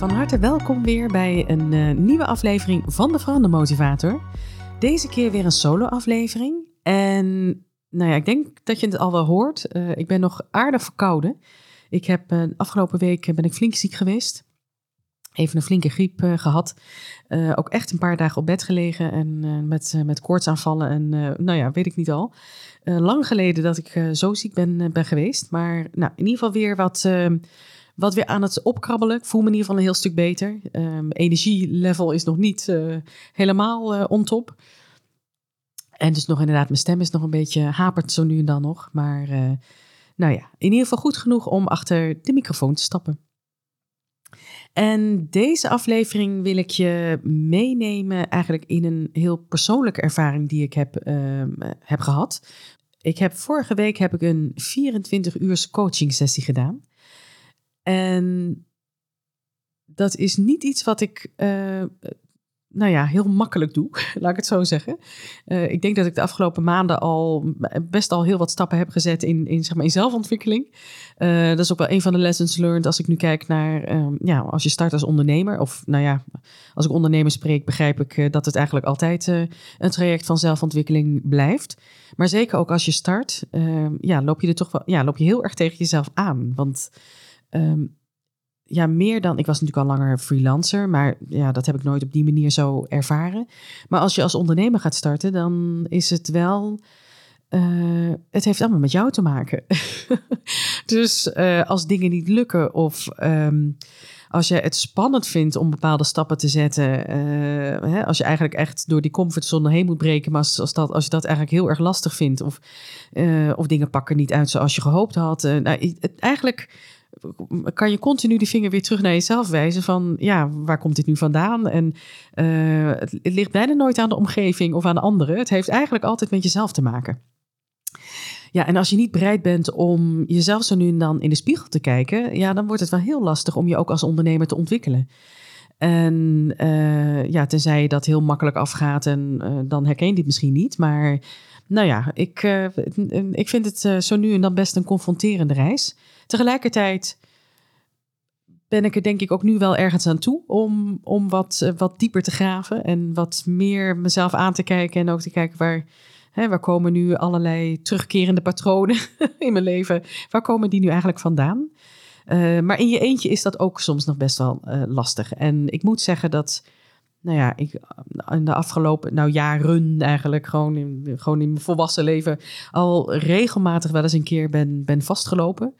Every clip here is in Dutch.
Van harte welkom weer bij een eh, nieuwe aflevering van de Verandermotivator. Deze keer weer een solo-aflevering. En nou ja, ik denk dat je het al wel hoort. Eh, ik ben nog aardig verkouden. Ik heb uh, afgelopen week ben ik flink ziek geweest. Even een flinke griep gehad. ook echt een paar dagen op bed gelegen en met, met koortsaanvallen en nou ja, weet ik niet al. lang geleden dat ik zo ziek ben, ben geweest. Maar nou, in ieder geval weer wat wat weer aan het opkrabbelen. Ik voel me in ieder geval een heel stuk beter. Um, energielevel is nog niet uh, helemaal uh, on top. En dus nog inderdaad, mijn stem is nog een beetje hapert zo nu en dan nog. Maar uh, nou ja, in ieder geval goed genoeg om achter de microfoon te stappen. En deze aflevering wil ik je meenemen eigenlijk in een heel persoonlijke ervaring die ik heb, um, heb gehad. Ik heb vorige week heb ik een 24 uur coaching sessie gedaan. En dat is niet iets wat ik, uh, nou ja, heel makkelijk doe, laat ik het zo zeggen. Uh, ik denk dat ik de afgelopen maanden al best al heel wat stappen heb gezet in, in, zeg maar, in zelfontwikkeling. Uh, dat is ook wel een van de lessons learned als ik nu kijk naar, uh, ja, als je start als ondernemer. Of nou ja, als ik ondernemer spreek, begrijp ik dat het eigenlijk altijd een traject van zelfontwikkeling blijft. Maar zeker ook als je start, ja, loop je er toch wel, ja, loop je heel erg tegen jezelf aan. Want um, ja, meer dan. Ik was natuurlijk al langer freelancer, maar ja, dat heb ik nooit op die manier zo ervaren. Maar als je als ondernemer gaat starten, dan is het wel. Uh, het heeft allemaal met jou te maken. dus uh, als dingen niet lukken of um, als je het spannend vindt om bepaalde stappen te zetten, uh, hè, als je eigenlijk echt door die comfortzone heen moet breken, maar als, als, dat, als je dat eigenlijk heel erg lastig vindt of, of dingen pakken niet uit zoals je gehoopt had, nou, het, eigenlijk kan je continu die vinger weer terug naar jezelf wijzen van ja, waar komt dit nu vandaan? En uh, het, ligt bijna nooit aan de omgeving of aan de anderen. Het heeft eigenlijk altijd met jezelf te maken. Ja, en als je niet bereid bent om jezelf zo nu en dan in de spiegel te kijken, ja, dan wordt het wel heel lastig om je ook als ondernemer te ontwikkelen. En uh, ja, tenzij je dat heel makkelijk afgaat en uh, dan herken je dit misschien niet. Maar nou ja, ik, uh, ik vind het zo nu en dan best een confronterende reis. Tegelijkertijd ben ik er denk ik ook nu wel ergens aan toe om, om wat, wat dieper te graven en wat meer mezelf aan te kijken en ook te kijken waar, hè, waar komen nu allerlei terugkerende patronen in mijn leven, waar komen die nu eigenlijk vandaan? Maar in je eentje is dat ook soms nog best wel lastig. En ik moet zeggen dat, nou ja, ik in de afgelopen nou, jaren eigenlijk, gewoon in, gewoon in mijn volwassen leven, al regelmatig wel eens een keer ben, ben vastgelopen.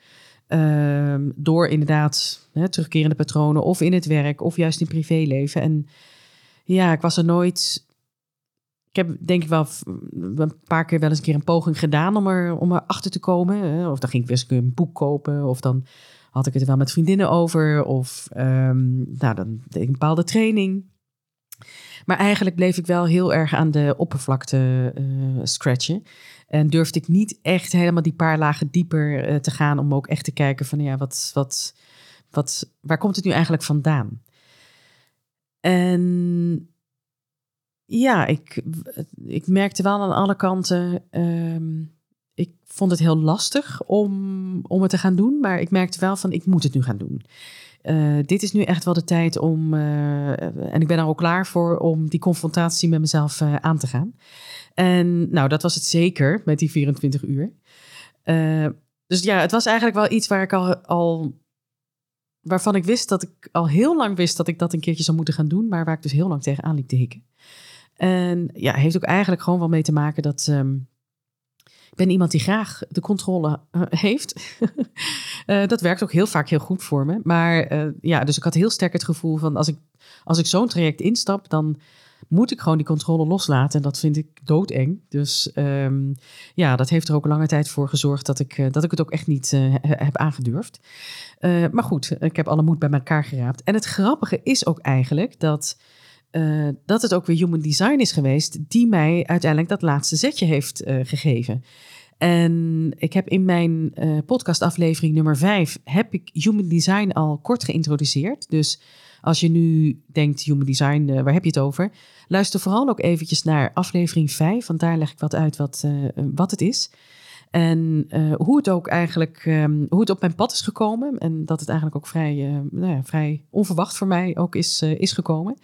Um, door inderdaad hè, terugkerende patronen of in het werk of juist in privéleven. En ja, ik was er nooit. Ik heb denk ik wel een paar keer wel eens een keer een poging gedaan om er om erachter te komen. Hè. Of dan ging ik weer eens een boek kopen. Of dan had ik het er wel met vriendinnen over. Of um, nou, dan deed ik een bepaalde training. Maar eigenlijk bleef ik wel heel erg aan de oppervlakte uh, scratchen. En durfde ik niet echt helemaal die paar lagen dieper uh, te gaan om ook echt te kijken van ja, wat, wat, wat, waar komt het nu eigenlijk vandaan? En ja, ik, ik merkte wel aan alle kanten, um, ik vond het heel lastig om, om het te gaan doen, maar ik merkte wel van ik moet het nu gaan doen. Uh, dit is nu echt wel de tijd om, uh, en ik ben er ook klaar voor, om die confrontatie met mezelf uh, aan te gaan. En nou, dat was het zeker met die 24 uur. dus ja, het was eigenlijk wel iets waar ik al, al, waarvan ik wist dat ik al heel lang wist dat ik dat een keertje zou moeten gaan doen, maar waar ik dus heel lang tegenaan liep te hikken. En ja, heeft ook eigenlijk gewoon wel mee te maken dat. Um, ik ben iemand die graag de controle uh, heeft. uh, dat werkt ook heel vaak heel goed voor me. Maar uh, ja, dus ik had heel sterk het gevoel van als ik, als ik zo'n traject instap, dan moet ik gewoon die controle loslaten. En dat vind ik doodeng. Dus ehm, ja, dat heeft er ook lange tijd voor gezorgd dat ik, dat ik het ook echt niet heb aangedurfd. maar goed, ik heb alle moed bij elkaar geraapt. En het grappige is ook eigenlijk dat uh, dat het ook weer human design is geweest, die mij uiteindelijk dat laatste zetje heeft uh, gegeven. En ik heb in mijn uh, podcastaflevering nummer 5 heb ik human design al kort geïntroduceerd. Dus als je nu denkt human design, waar heb je het over? Luister vooral ook eventjes naar aflevering 5, want daar leg ik wat uit wat, wat het is. En hoe het ook eigenlijk, um, hoe het op mijn pad is gekomen. En dat het eigenlijk ook vrij, nou ja, vrij onverwacht voor mij ook is, is gekomen.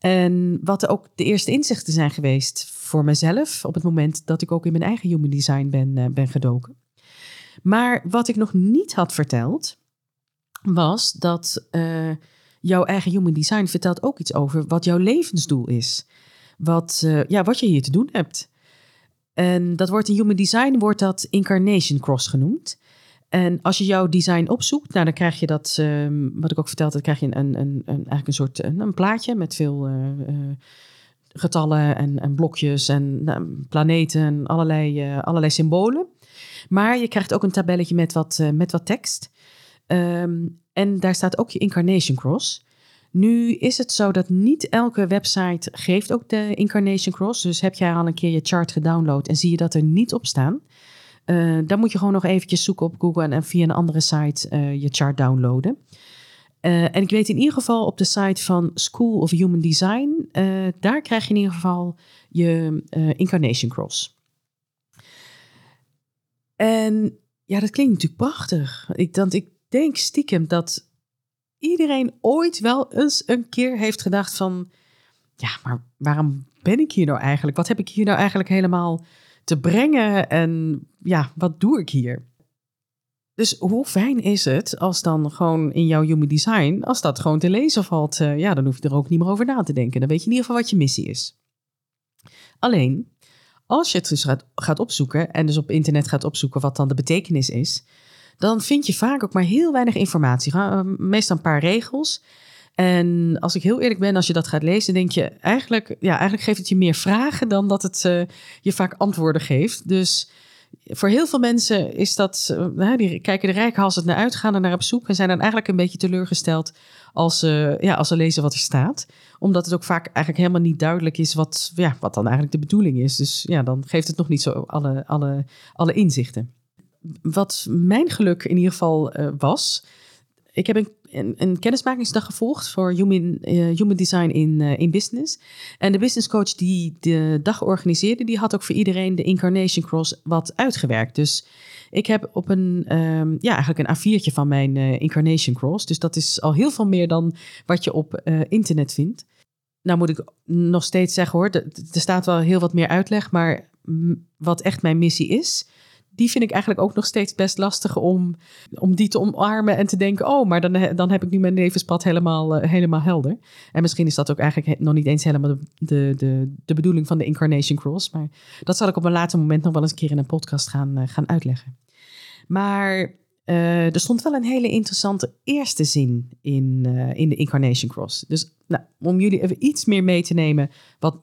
En wat ook de eerste inzichten zijn geweest voor mezelf op het moment dat ik ook in mijn eigen human design ben, uh, ben gedoken. Maar wat ik nog niet had verteld, was dat uh, jouw eigen human design vertelt ook iets over wat jouw levensdoel is. Wat, uh, ja, wat je hier te doen hebt. En dat wordt in human design wordt dat incarnation cross genoemd. En als je jouw design opzoekt, nou, dan krijg je dat, ehm, wat ik ook vertelde, dan krijg je een, een, een, eigenlijk een soort een, een plaatje met veel uh, uh, getallen en, en, blokjes en nou, planeten en allerlei, uh, allerlei symbolen. Maar je krijgt ook een tabelletje met wat, met wat tekst. Um, en daar staat ook je Incarnation Cross. Nu is het zo dat niet elke website geeft ook de Incarnation Cross. Dus heb jij al een keer je chart gedownload en zie je dat er niet op staan uh, dan moet je gewoon nog eventjes zoeken op Google en, via een andere site uh, je chart downloaden. Uh, en ik weet in ieder geval op de site van School of Human Design, daar krijg je in ieder geval je Incarnation Cross. En ja, dat klinkt natuurlijk prachtig. Ik, want ik denk stiekem dat iedereen ooit wel eens een keer heeft gedacht van... Ja, maar waarom ben ik hier nou eigenlijk? Wat heb ik hier nou eigenlijk helemaal te brengen en ja, wat doe ik hier? Dus hoe fijn is het als dan gewoon in jouw human design, als dat gewoon te lezen valt, uh, ja, dan hoef je er ook niet meer over na te denken. Dan weet je in ieder geval wat je missie is. Alleen, als je het dus gaat, gaat opzoeken en dus op internet gaat opzoeken wat dan de betekenis is, dan vind je vaak ook maar heel weinig informatie. Uh, meestal een paar regels. En als ik heel eerlijk ben, als je dat gaat lezen, denk je eigenlijk, ja, eigenlijk geeft het je meer vragen dan dat het uh, je vaak antwoorden geeft. Dus voor heel veel mensen is dat, uh, die kijken de rijkhalsend naar uit, gaan er naar op zoek en zijn dan eigenlijk een beetje teleurgesteld als ze, ja, als ze lezen wat er staat. Omdat het ook vaak eigenlijk helemaal niet duidelijk is wat, ja, wat dan eigenlijk de bedoeling is. Dus ja, dan geeft het nog niet zo alle, alle, alle inzichten. Wat mijn geluk in ieder geval uh, was, ik heb een een, een kennismakingsdag gevolgd voor Human, uh, human Design in, uh, in Business. En de business coach die de dag organiseerde, die had ook voor iedereen de Incarnation Cross wat uitgewerkt. Dus ik heb op een, um, ja, eigenlijk een A4'tje van mijn uh, Incarnation Cross. Dus dat is al heel veel meer dan wat je op internet vindt. Nou moet ik nog steeds zeggen hoor, er staat wel heel wat meer uitleg, maar wat echt mijn missie is, die vind ik eigenlijk ook nog steeds best lastig om, om die te omarmen en te denken: oh, maar dan, dan heb ik nu mijn levenspad helemaal, uh, helemaal helder. En misschien is dat ook eigenlijk nog niet eens helemaal de, de, de, bedoeling van de Incarnation Cross. Maar dat zal ik op een later moment nog wel eens een keer in een podcast gaan, uh, gaan uitleggen. Maar uh, er stond wel een hele interessante eerste zin in, in de Incarnation Cross. Dus nou, om jullie even iets meer mee te nemen wat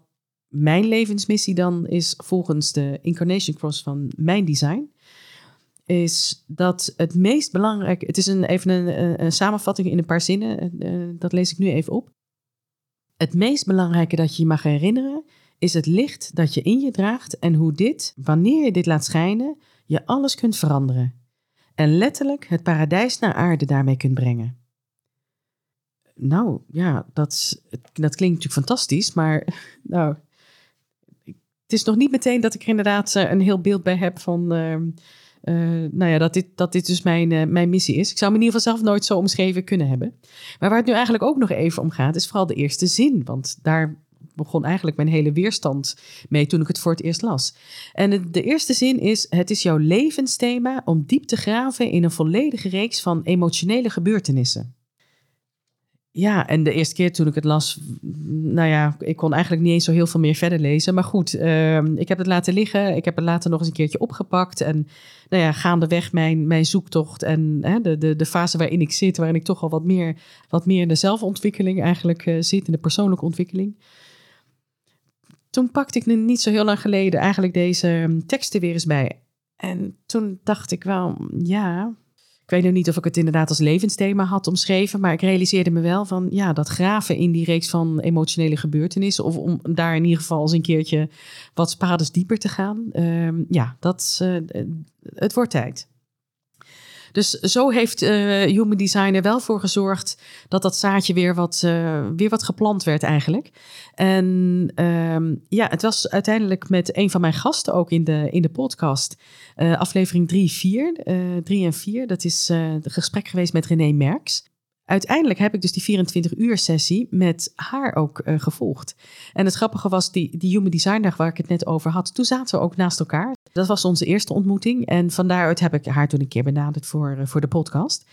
mijn levensmissie dan is volgens de Incarnation Cross van mijn design, is dat het meest belangrijk. Het is een, even een, samenvatting in een paar zinnen, uh, dat lees ik nu even op. Het meest belangrijke dat je je mag herinneren is het licht dat je in je draagt en hoe dit, wanneer je dit laat schijnen, je alles kunt veranderen. En letterlijk het paradijs naar aarde daarmee kunt brengen. Nou ja, dat, dat klinkt natuurlijk fantastisch, maar nou, het is nog niet meteen dat ik er inderdaad eh, een heel beeld bij heb van. Uh, uh, nou ja, dat dit, dat dit dus mijn, uh, mijn missie is. Ik zou me in ieder geval zelf nooit zo omschreven kunnen hebben. Maar waar het nu eigenlijk ook nog even om gaat, is vooral de eerste zin. Want daar begon eigenlijk mijn hele weerstand mee toen ik het voor het eerst las. En de eerste zin is: Het is jouw levensthema om diep te graven in een volledige reeks van emotionele gebeurtenissen. Ja, en de eerste keer toen ik het las, nou ja, ik kon eigenlijk niet eens zo heel veel meer verder lezen. Maar goed, uh, ik heb het laten liggen. Ik heb het later nog eens een keertje opgepakt. En nou ja, gaandeweg mijn, mijn zoektocht en hè, de, de, de fase waarin ik zit, waarin ik toch al wat meer, wat meer in de zelfontwikkeling eigenlijk uh, zit, in de persoonlijke ontwikkeling. toen pakte ik niet zo heel lang geleden eigenlijk deze ehm, teksten weer eens bij. En toen dacht ik wel, ja, ik weet nog niet of ik het inderdaad als levensthema had omschreven, maar ik realiseerde me wel van ja, dat graven in die reeks van emotionele gebeurtenissen, of om daar in ieder geval eens een keertje wat spades dieper te gaan, ehm, ja, dat, uh, het wordt tijd. Dus zo heeft uh, Human Design er wel voor gezorgd dat dat zaadje weer wat, uh, weer wat geplant werd eigenlijk. En um, ja, het was uiteindelijk met een van mijn gasten ook in de, in de podcast, uh, aflevering 3, 4, 3 en 4. Dat is het gesprek geweest met René Merks uiteindelijk heb ik dus die 24 uur sessie met haar ook uh, gevolgd. En het grappige was, die, die Human Design dag waar ik het net over had, toen zaten we ook naast elkaar. Dat was onze eerste ontmoeting. En van daaruit heb ik haar toen een keer benaderd voor, uh, voor de podcast.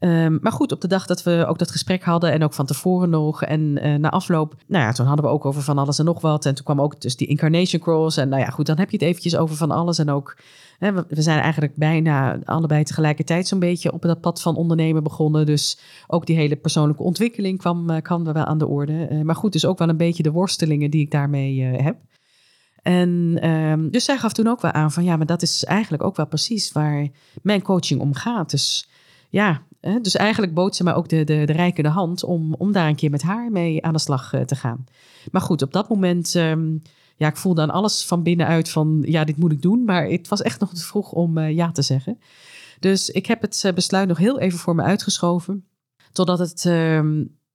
Um, maar goed, op de dag dat we ook dat gesprek hadden en ook van tevoren nog en uh, na afloop, nou ja, toen hadden we ook over van alles en nog wat. En toen kwam ook dus die Incarnation Cross. En nou ja, goed, dan heb je het eventjes over van alles en ook we zijn eigenlijk bijna allebei tegelijkertijd zo'n beetje op dat pad van ondernemen begonnen. Dus ook die hele persoonlijke ontwikkeling kwam, eh, kwam wel aan de orde. Eh, maar goed, dus ook wel een beetje de worstelingen die ik daarmee eh, heb. En um, dus zij gaf toen ook wel aan van ja, maar dat is eigenlijk ook wel precies waar mijn coaching om gaat. Dus ja, dus eigenlijk bood ze mij ook de, de, de hand om, om daar een keer met haar mee aan de slag te gaan. Maar goed, op dat moment um, ja, ik voelde aan alles van binnenuit van ja, dit moet ik doen. Maar het was echt nog te vroeg om uh, ja te zeggen. Dus ik heb het uh, besluit nog heel even voor me uitgeschoven. Totdat het uh,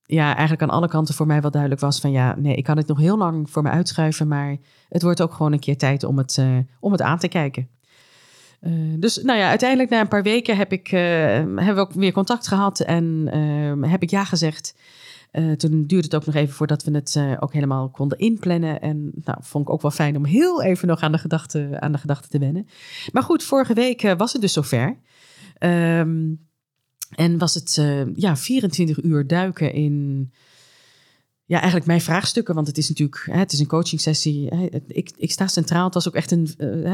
ja, eigenlijk aan alle kanten voor mij wel duidelijk was van ja, nee, ik kan het nog heel lang voor me uitschuiven. Maar het wordt ook gewoon een keer tijd om het, uh, om het aan te kijken. dus nou ja, uiteindelijk na een paar weken heb ik, hebben we ook weer contact gehad en ehm, heb ik ja gezegd. Uh, toen duurde het ook nog even voordat we het uh, ook helemaal konden inplannen. En nou, vond ik ook wel fijn om heel even nog aan de gedachte, aan de gedachte te wennen. Maar goed, vorige week uh, was het dus zover. Um, en was het ja, 24 uur duiken in ja, eigenlijk mijn vraagstukken. Want het is natuurlijk, het is een coaching sessie. Ik, ik sta centraal. Het was ook echt een,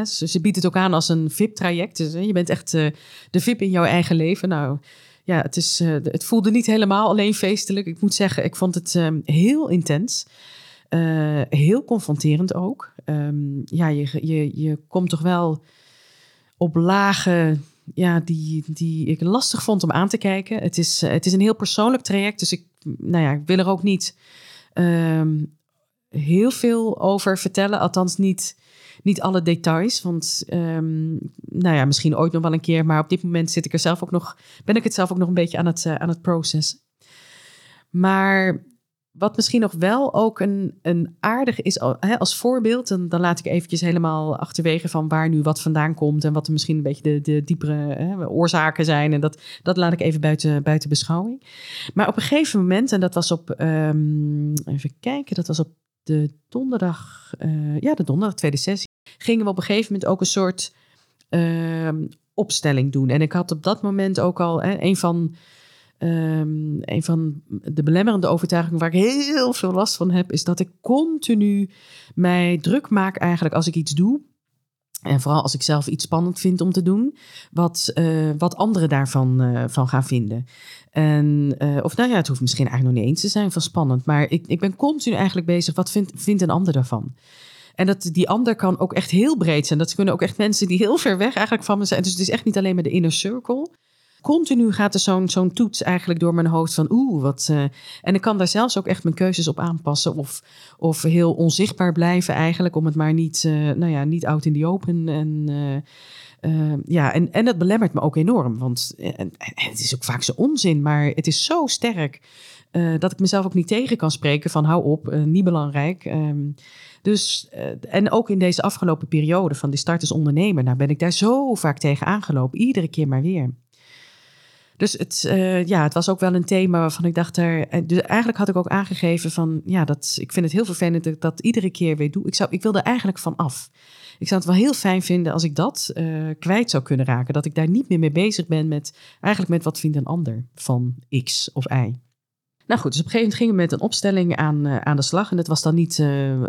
ze biedt het ook aan als een VIP-traject. Dus je bent echt de VIP in jouw eigen leven. Nou, ja, het, is, uh, het voelde niet helemaal alleen feestelijk. Ik moet zeggen, ik vond het um, heel intens. Uh, heel confronterend ook. Um, ja, je, je, je komt toch wel op lagen ja, die, die ik lastig vond om aan te kijken. Het is, uh, het is een heel persoonlijk traject, dus ik, nou ja, ik wil er ook niet um, heel veel over vertellen. Althans, niet niet alle details, want um, nou ja, misschien ooit nog wel een keer, maar op dit moment zit ik er zelf ook nog, ben ik het zelf ook nog een beetje aan het, uh, aan het processen. Maar wat misschien nog wel ook een, een aardig is als voorbeeld, en dan laat ik eventjes helemaal achterwege van waar nu wat vandaan komt en wat er misschien een beetje de, de diepere oorzaken zijn. En dat, dat laat ik even buiten, buiten beschouwing. Maar op een gegeven moment, en dat was op, um, even kijken, dat was op de donderdag, uh, ja, de donderdag, tweede sessie, gingen we op een gegeven moment ook een soort uh, opstelling doen. En ik had op dat moment ook al hè, een van. Um, een van de belemmerende overtuigingen waar ik heel veel last van heb, is dat ik continu mij druk maak eigenlijk als ik iets doe. En vooral als ik zelf iets spannend vind om te doen, wat, uh, wat anderen daarvan uh, van gaan vinden. En, uh, of nou ja, het hoeft misschien eigenlijk nog niet eens te zijn van spannend, maar ik, ik ben continu eigenlijk bezig, wat vindt, vindt een ander daarvan? En dat die ander kan ook echt heel breed zijn. Dat kunnen ook echt mensen die heel ver weg eigenlijk van me zijn. Dus het is echt niet alleen maar de inner circle. Continu gaat er zo'n toets eigenlijk door mijn hoofd van oeh, wat. Uh, en ik kan daar zelfs ook echt mijn keuzes op aanpassen. Of, of heel onzichtbaar blijven eigenlijk. Om het maar niet, uh, nou ja, niet out in the open. En, uh, ja, en, en dat belemmert me ook enorm. Want en het is ook vaak zo onzin, maar het is zo sterk. Dat ik mezelf ook niet tegen kan spreken van hou op, niet belangrijk. Um, dus, uh, en ook in deze afgelopen periode van die start als ondernemer, nou ben ik daar zo vaak tegen aangelopen, iedere keer maar weer. Dus het, ja, het was ook wel een thema waarvan ik dacht er. Dus eigenlijk had ik ook aangegeven van ja, dat ik vind het heel vervelend dat ik dat iedere keer weer doe. Ik, zou, ik wil er eigenlijk van af. Ik zou het wel heel fijn vinden als ik dat kwijt zou kunnen raken. Dat ik daar niet meer mee bezig ben met eigenlijk met wat vindt een ander van X of Y. Nou goed, dus op een gegeven moment gingen we met een opstelling aan, uh, aan de slag. En dat was dan niet, uh,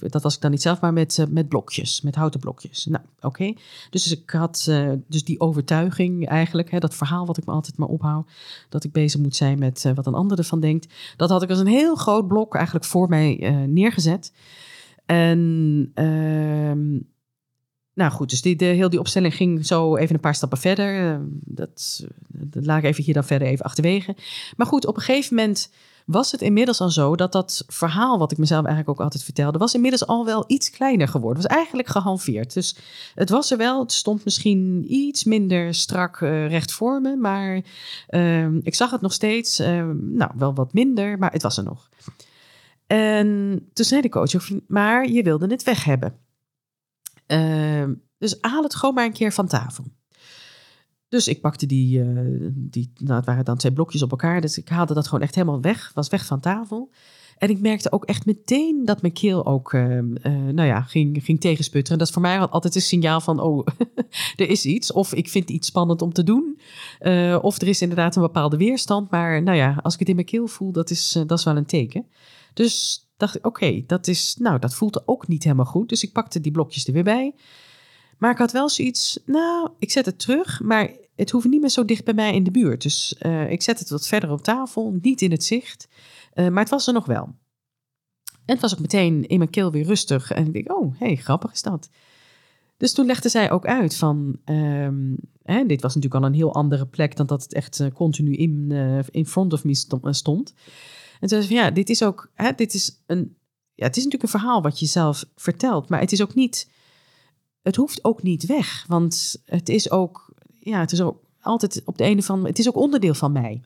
dat was ik dan niet zelf, maar met, uh, met blokjes, met houten blokjes. Nou, oké. Dus ik had dus die overtuiging eigenlijk, hè, dat verhaal wat ik me altijd maar ophoud, dat ik bezig moet zijn met wat een ander ervan denkt. Dat had ik als een heel groot blok eigenlijk voor mij neergezet. En ehm, nou goed, dus die, de, heel die opstelling ging zo even een paar stappen verder. Ehm, dat, dat laat ik even hier dan verder even achterwege. Maar goed, op een gegeven moment was het inmiddels al zo dat dat verhaal, wat ik mezelf eigenlijk ook altijd vertelde, was inmiddels al wel iets kleiner geworden. Het was eigenlijk gehalveerd. Dus het was er wel. Het stond misschien iets minder strak uh, recht voor me, maar uh, ik zag het nog steeds. Uh, nou, wel wat minder, maar het was er nog. En toen zei de coach, maar je wilde het weg hebben. Ehm, dus haal het gewoon maar een keer van tafel. Dus ik pakte die, uh, die, nou het waren dan twee blokjes op elkaar, dus ik haalde dat gewoon echt helemaal weg, was weg van tafel. En ik merkte ook echt meteen dat mijn keel ook, uh, uh, nou ja, ging, ging tegensputteren. Dat is voor mij altijd een signaal van, oh, er is iets. Of ik vind iets spannend om te doen. Uh, of er is inderdaad een bepaalde weerstand. Maar nou ja, als ik het in mijn keel voel, dat is, dat is wel een teken. Dus dacht ik, oké, dat is, nou, dat voelt ook niet helemaal goed. Dus ik pakte die blokjes er weer bij. Maar ik had wel zoiets, nou, ik zet het terug, maar het hoeft niet meer zo dicht bij mij in de buurt. Dus uh, ik zet het wat verder op tafel, niet in het zicht. Uh, maar het was er nog wel. En het was ook meteen in mijn keel weer rustig. En ik denk, oh, hey, grappig is dat. Dus toen legde zij ook uit van, um, hè, dit was natuurlijk al een heel andere plek dan dat het echt uh, continu in, in front of me stond. En toen zei van, ja, dit is ook, hè, dit is een, ja, het is natuurlijk een verhaal wat je zelf vertelt, maar het is ook niet, het hoeft ook niet weg, want het is ook, ja, het is ook altijd op de ene van, het is ook onderdeel van mij.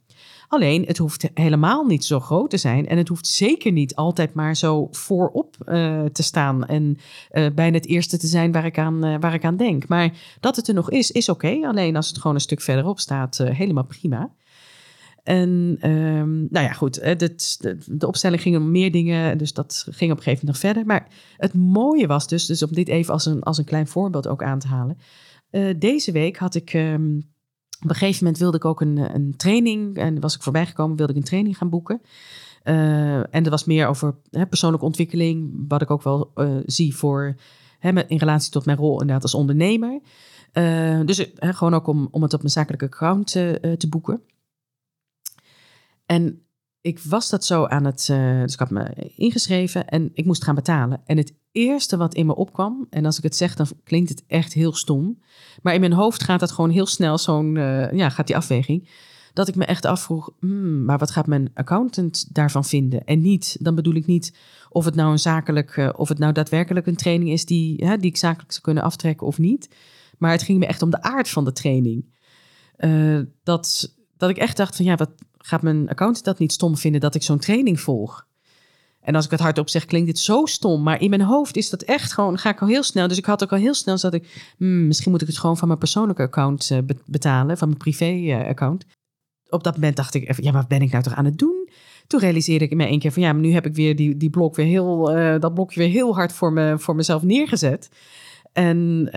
Alleen, het hoeft helemaal niet zo groot te zijn. En het hoeft zeker niet altijd maar zo voorop uh, te staan. En uh, bijna het eerste te zijn waar ik, aan, uh, waar ik aan denk. Maar dat het er nog is, is oké. Alleen als het gewoon een stuk verderop staat, helemaal prima. En um, nou ja, goed, de, de, de, opstelling ging om meer dingen, dus dat ging op een gegeven moment nog verder. Maar het mooie was dus, dus om dit even als een, als een klein voorbeeld ook aan te halen. Uh, deze week had ik, um, op een gegeven moment wilde ik ook een, een training, en was ik voorbij gekomen, wilde ik een training gaan boeken. Uh, en er was meer over hè, persoonlijke ontwikkeling, wat ik ook wel zie voor, hè, in relatie tot mijn rol inderdaad als ondernemer. dus gewoon ook om, om het op mijn zakelijke account te boeken. En ik was dat zo aan het. Uh, dus ik had me ingeschreven en ik moest gaan betalen. En het eerste wat in me opkwam, en als ik het zeg, dan klinkt het echt heel stom. Maar in mijn hoofd gaat dat gewoon heel snel, zo'n. Uh, ja, gaat die afweging. Dat ik me echt afvroeg, hmm, maar wat gaat mijn accountant daarvan vinden? En niet, dan bedoel ik niet of het nou een zakelijk, uh, of het nou daadwerkelijk een training is die, hè, die ik zakelijk zou kunnen aftrekken of niet. Maar het ging me echt om de aard van de training. dat, dat ik echt dacht van ja, wat, gaat mijn accountant dat niet stom vinden dat ik zo'n training volg? En als ik het hardop zeg, klinkt dit zo stom. Maar in mijn hoofd is dat echt gewoon, ga ik al heel snel. Dus ik had ook al heel snel, dat ik, hmm, misschien moet ik het gewoon van mijn persoonlijke account uh, betalen, van mijn privé-account. Uh, Op dat moment dacht ik, ja, wat ben ik nou toch aan het doen? Toen realiseerde ik me één keer van, ja, maar nu heb ik weer die, die blok weer heel, uh, dat blokje weer heel hard voor, me, voor mezelf neergezet. En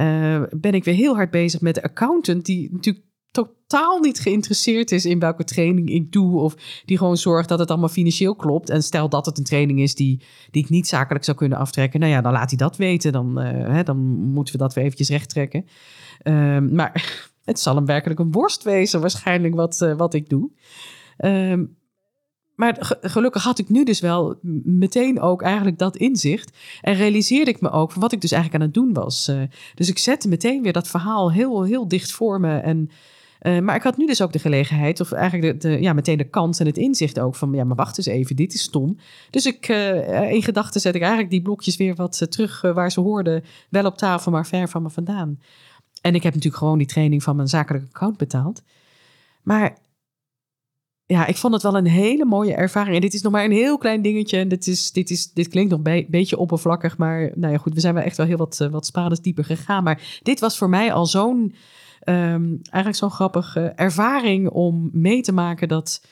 ben ik weer heel hard bezig met de accountant, die natuurlijk totaal niet geïnteresseerd is in welke training ik doe. Of die gewoon zorgt dat het allemaal financieel klopt. En stel dat het een training is die, die ik niet zakelijk zou kunnen aftrekken. Nou ja, dan laat hij dat weten. Dan, uh, hè, dan moeten we dat weer eventjes recht trekken. Um, maar het zal hem werkelijk een worst wezen waarschijnlijk wat, uh, wat ik doe. Um, maar gelukkig had ik nu dus wel meteen ook eigenlijk dat inzicht. En realiseerde ik me ook van wat ik dus eigenlijk aan het doen was. Uh, dus ik zette meteen weer dat verhaal heel, heel dicht voor me. En uh, maar ik had nu dus ook de gelegenheid, of eigenlijk de, ja, meteen de kans en het inzicht ook van, ja, maar wacht eens even, dit is stom. Dus ik, uh, in gedachten zet ik eigenlijk die blokjes weer wat terug waar ze hoorden, wel op tafel, maar ver van me vandaan. En ik heb natuurlijk gewoon die training van mijn zakelijke account betaald. Maar ja, ik vond het wel een hele mooie ervaring. En dit is nog maar een heel klein dingetje. En dit, is, dit, is, dit klinkt nog een beetje oppervlakkig. Maar nou ja, goed, we zijn wel echt wel heel wat, wat spades dieper gegaan. Maar dit was voor mij al zo'n um, eigenlijk zo'n grappige ervaring om mee te maken dat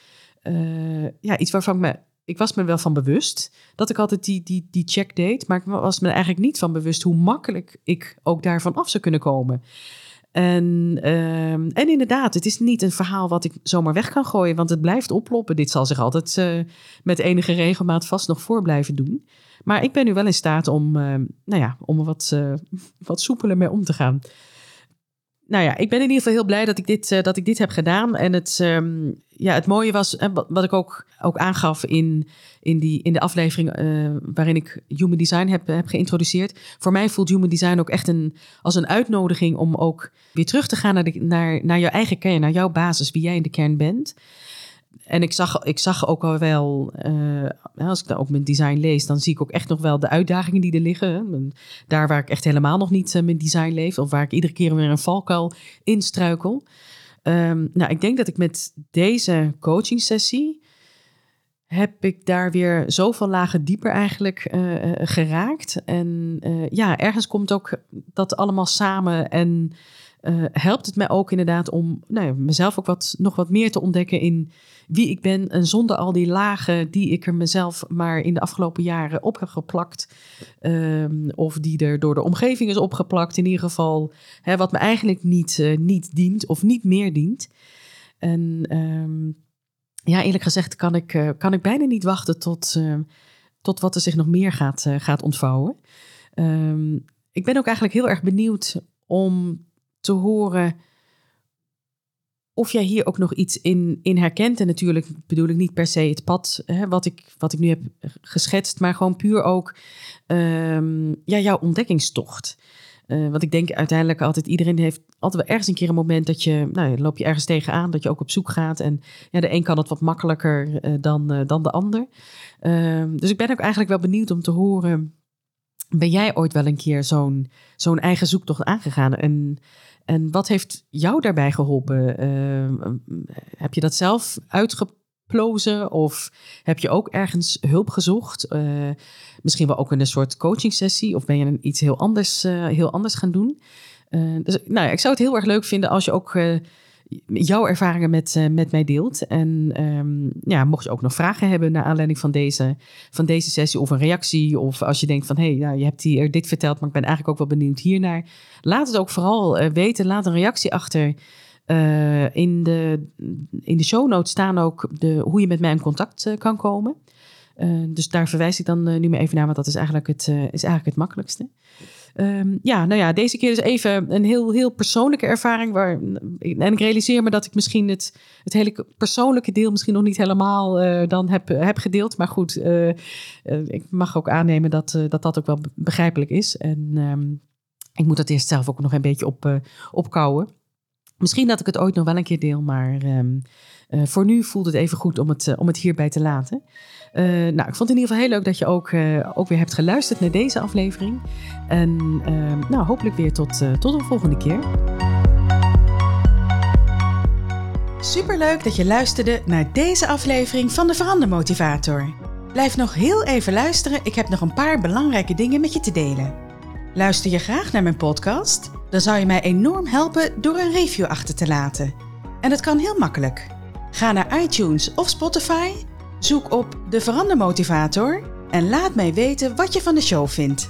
uh, ja, iets waarvan ik me. Ik was me wel van bewust dat ik altijd die, die, die check deed, maar ik was me eigenlijk niet van bewust hoe makkelijk ik ook daarvan af zou kunnen komen. En, um, en inderdaad, het is niet een verhaal wat ik zomaar weg kan gooien, want het blijft oploppen. Dit zal zich altijd uh, met enige regelmaat vast nog voor blijven doen. Maar ik ben nu wel in staat om, uh, nou ja, om er wat, uh, wat soepeler mee om te gaan nou ja, ik ben in ieder geval heel blij dat ik dit, dat ik dit heb gedaan. En het, ehm, ja, het mooie was, wat ik ook, ook aangaf in, in, die, in de aflevering waarin ik Human Design heb, heb geïntroduceerd. Voor mij voelt Human Design ook echt een, als een uitnodiging om ook weer terug te gaan naar, de, naar, naar jouw eigen kern, naar jouw basis, wie jij in de kern bent en ik zag, ik zag ook al wel, uh, als ik dan ook mijn design lees, dan zie ik ook echt nog wel de uitdagingen die er liggen. Daar waar ik echt helemaal nog niet uh, mijn design leef, of waar ik iedere keer weer een valkuil instruikel. Um, nou, ik denk dat ik met deze coaching sessie heb ik daar weer zoveel lagen dieper eigenlijk uh, geraakt. En ja, ergens komt ook dat allemaal samen en helpt het mij ook inderdaad om nou ja, mezelf ook wat, nog wat meer te ontdekken in wie ik ben. En zonder al die lagen die ik er mezelf maar in de afgelopen jaren op heb geplakt. Um, of die er door de omgeving is opgeplakt. In ieder geval, hè, wat me eigenlijk niet, uh, niet dient of niet meer dient. En um, ja, eerlijk gezegd kan ik, uh, kan ik bijna niet wachten tot, tot wat er zich nog meer gaat, gaat ontvouwen. Um, ik ben ook eigenlijk heel erg benieuwd om te horen of jij hier ook nog iets in, in herkent. En natuurlijk bedoel ik niet per se het pad hè, wat, ik, wat ik nu heb geschetst, maar gewoon puur ook um, ja, jouw ontdekkingstocht. Uh, want ik denk uiteindelijk altijd, iedereen heeft altijd wel ergens een keer een moment dat je, nou, loop je ergens tegenaan, dat je ook op zoek gaat. En ja, de een kan het wat makkelijker uh, dan, uh, dan de ander. Ehm, dus ik ben ook eigenlijk wel benieuwd om te horen, ben jij ooit wel een keer zo'n zo'n eigen zoektocht aangegaan? En en wat heeft jou daarbij geholpen? Uh, heb je dat zelf uitgeplozen of heb je ook ergens hulp gezocht? Uh, misschien wel ook in een soort coaching sessie of ben je iets heel anders, uh, heel anders gaan doen? dus nou ja, ik zou het heel erg leuk vinden als je ook jouw ervaringen met, uh, met mij deelt. En um, ja, mocht je ook nog vragen hebben naar aanleiding van deze, van deze sessie of een reactie. Of als je denkt van hé, hey, nou, je hebt hier dit verteld, maar ik ben eigenlijk ook wel benieuwd hiernaar. Laat het ook vooral uh, weten. Laat een reactie achter. In, de, in de show notes staan ook de, hoe je met mij in contact kan komen. dus daar verwijs ik dan nu maar even naar, want dat is eigenlijk het, is eigenlijk het makkelijkste. Um, ja, nou ja, deze keer dus even een heel, heel persoonlijke ervaring. Waar, en ik realiseer me dat ik misschien het, het hele persoonlijke deel misschien nog niet helemaal uh, dan heb, heb gedeeld. Maar goed, uh, uh, ik mag ook aannemen dat, dat dat ook wel begrijpelijk is. En um, ik moet dat eerst zelf ook nog een beetje op, opkouwen. Misschien dat ik het ooit nog wel een keer deel, maar um, voor nu voelt het even goed om het, om het hierbij te laten. Uh, nou, ik vond het in ieder geval heel leuk dat je ook, ook weer hebt geluisterd naar deze aflevering. En uh, nou, hopelijk weer tot, tot een volgende keer. Superleuk dat je luisterde naar deze aflevering van de Verandermotivator. Blijf nog heel even luisteren, ik heb nog een paar belangrijke dingen met je te delen. Luister je graag naar mijn podcast? Dan zou je mij enorm helpen door een review achter te laten. En dat kan heel makkelijk. Ga naar iTunes of Spotify Zoek op de Verandermotivator en laat mij weten wat je van de show vindt.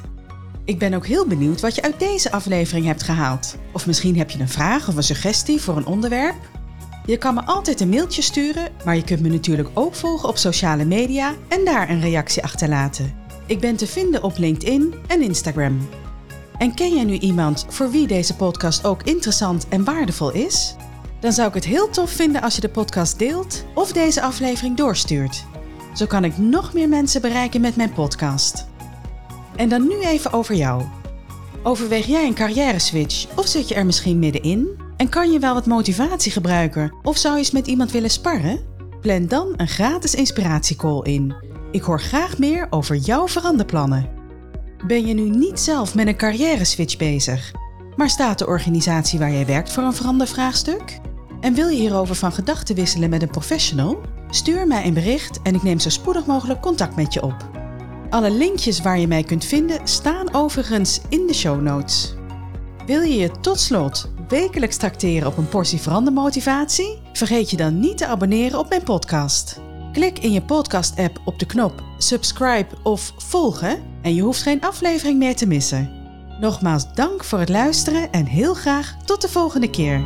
Ik ben ook heel benieuwd wat je uit deze aflevering hebt gehaald. Of misschien heb je een vraag of een suggestie voor een onderwerp. Je kan me altijd een mailtje sturen, maar je kunt me natuurlijk ook volgen op sociale media en daar een reactie achterlaten. Ik ben te vinden op LinkedIn en Instagram. En ken jij nu iemand voor wie deze podcast ook interessant en waardevol is? Dan zou ik het heel tof vinden als je de podcast deelt of deze aflevering doorstuurt. Zo kan ik nog meer mensen bereiken met mijn podcast. En dan nu even over jou. Overweeg jij een carrière switch of zit je er misschien middenin? En kan je wel wat motivatie gebruiken of zou je eens met iemand willen sparren? Plan dan een gratis inspiratiecall in. Ik hoor graag meer over jouw veranderplannen. Ben je nu niet zelf met een carrière switch bezig, maar staat de organisatie waar jij werkt voor een verandervraagstuk? En wil je hierover van gedachten wisselen met een professional? Stuur mij een bericht en ik neem zo spoedig mogelijk contact met je op. Alle linkjes waar je mij kunt vinden staan overigens in de show notes. Wil je je tot slot wekelijks tracteren op een portie verandermotivatie? Vergeet je dan niet te abonneren op mijn podcast. Klik in je podcast-app op de knop subscribe of volgen en je hoeft geen aflevering meer te missen. Nogmaals dank voor het luisteren en heel graag tot de volgende keer.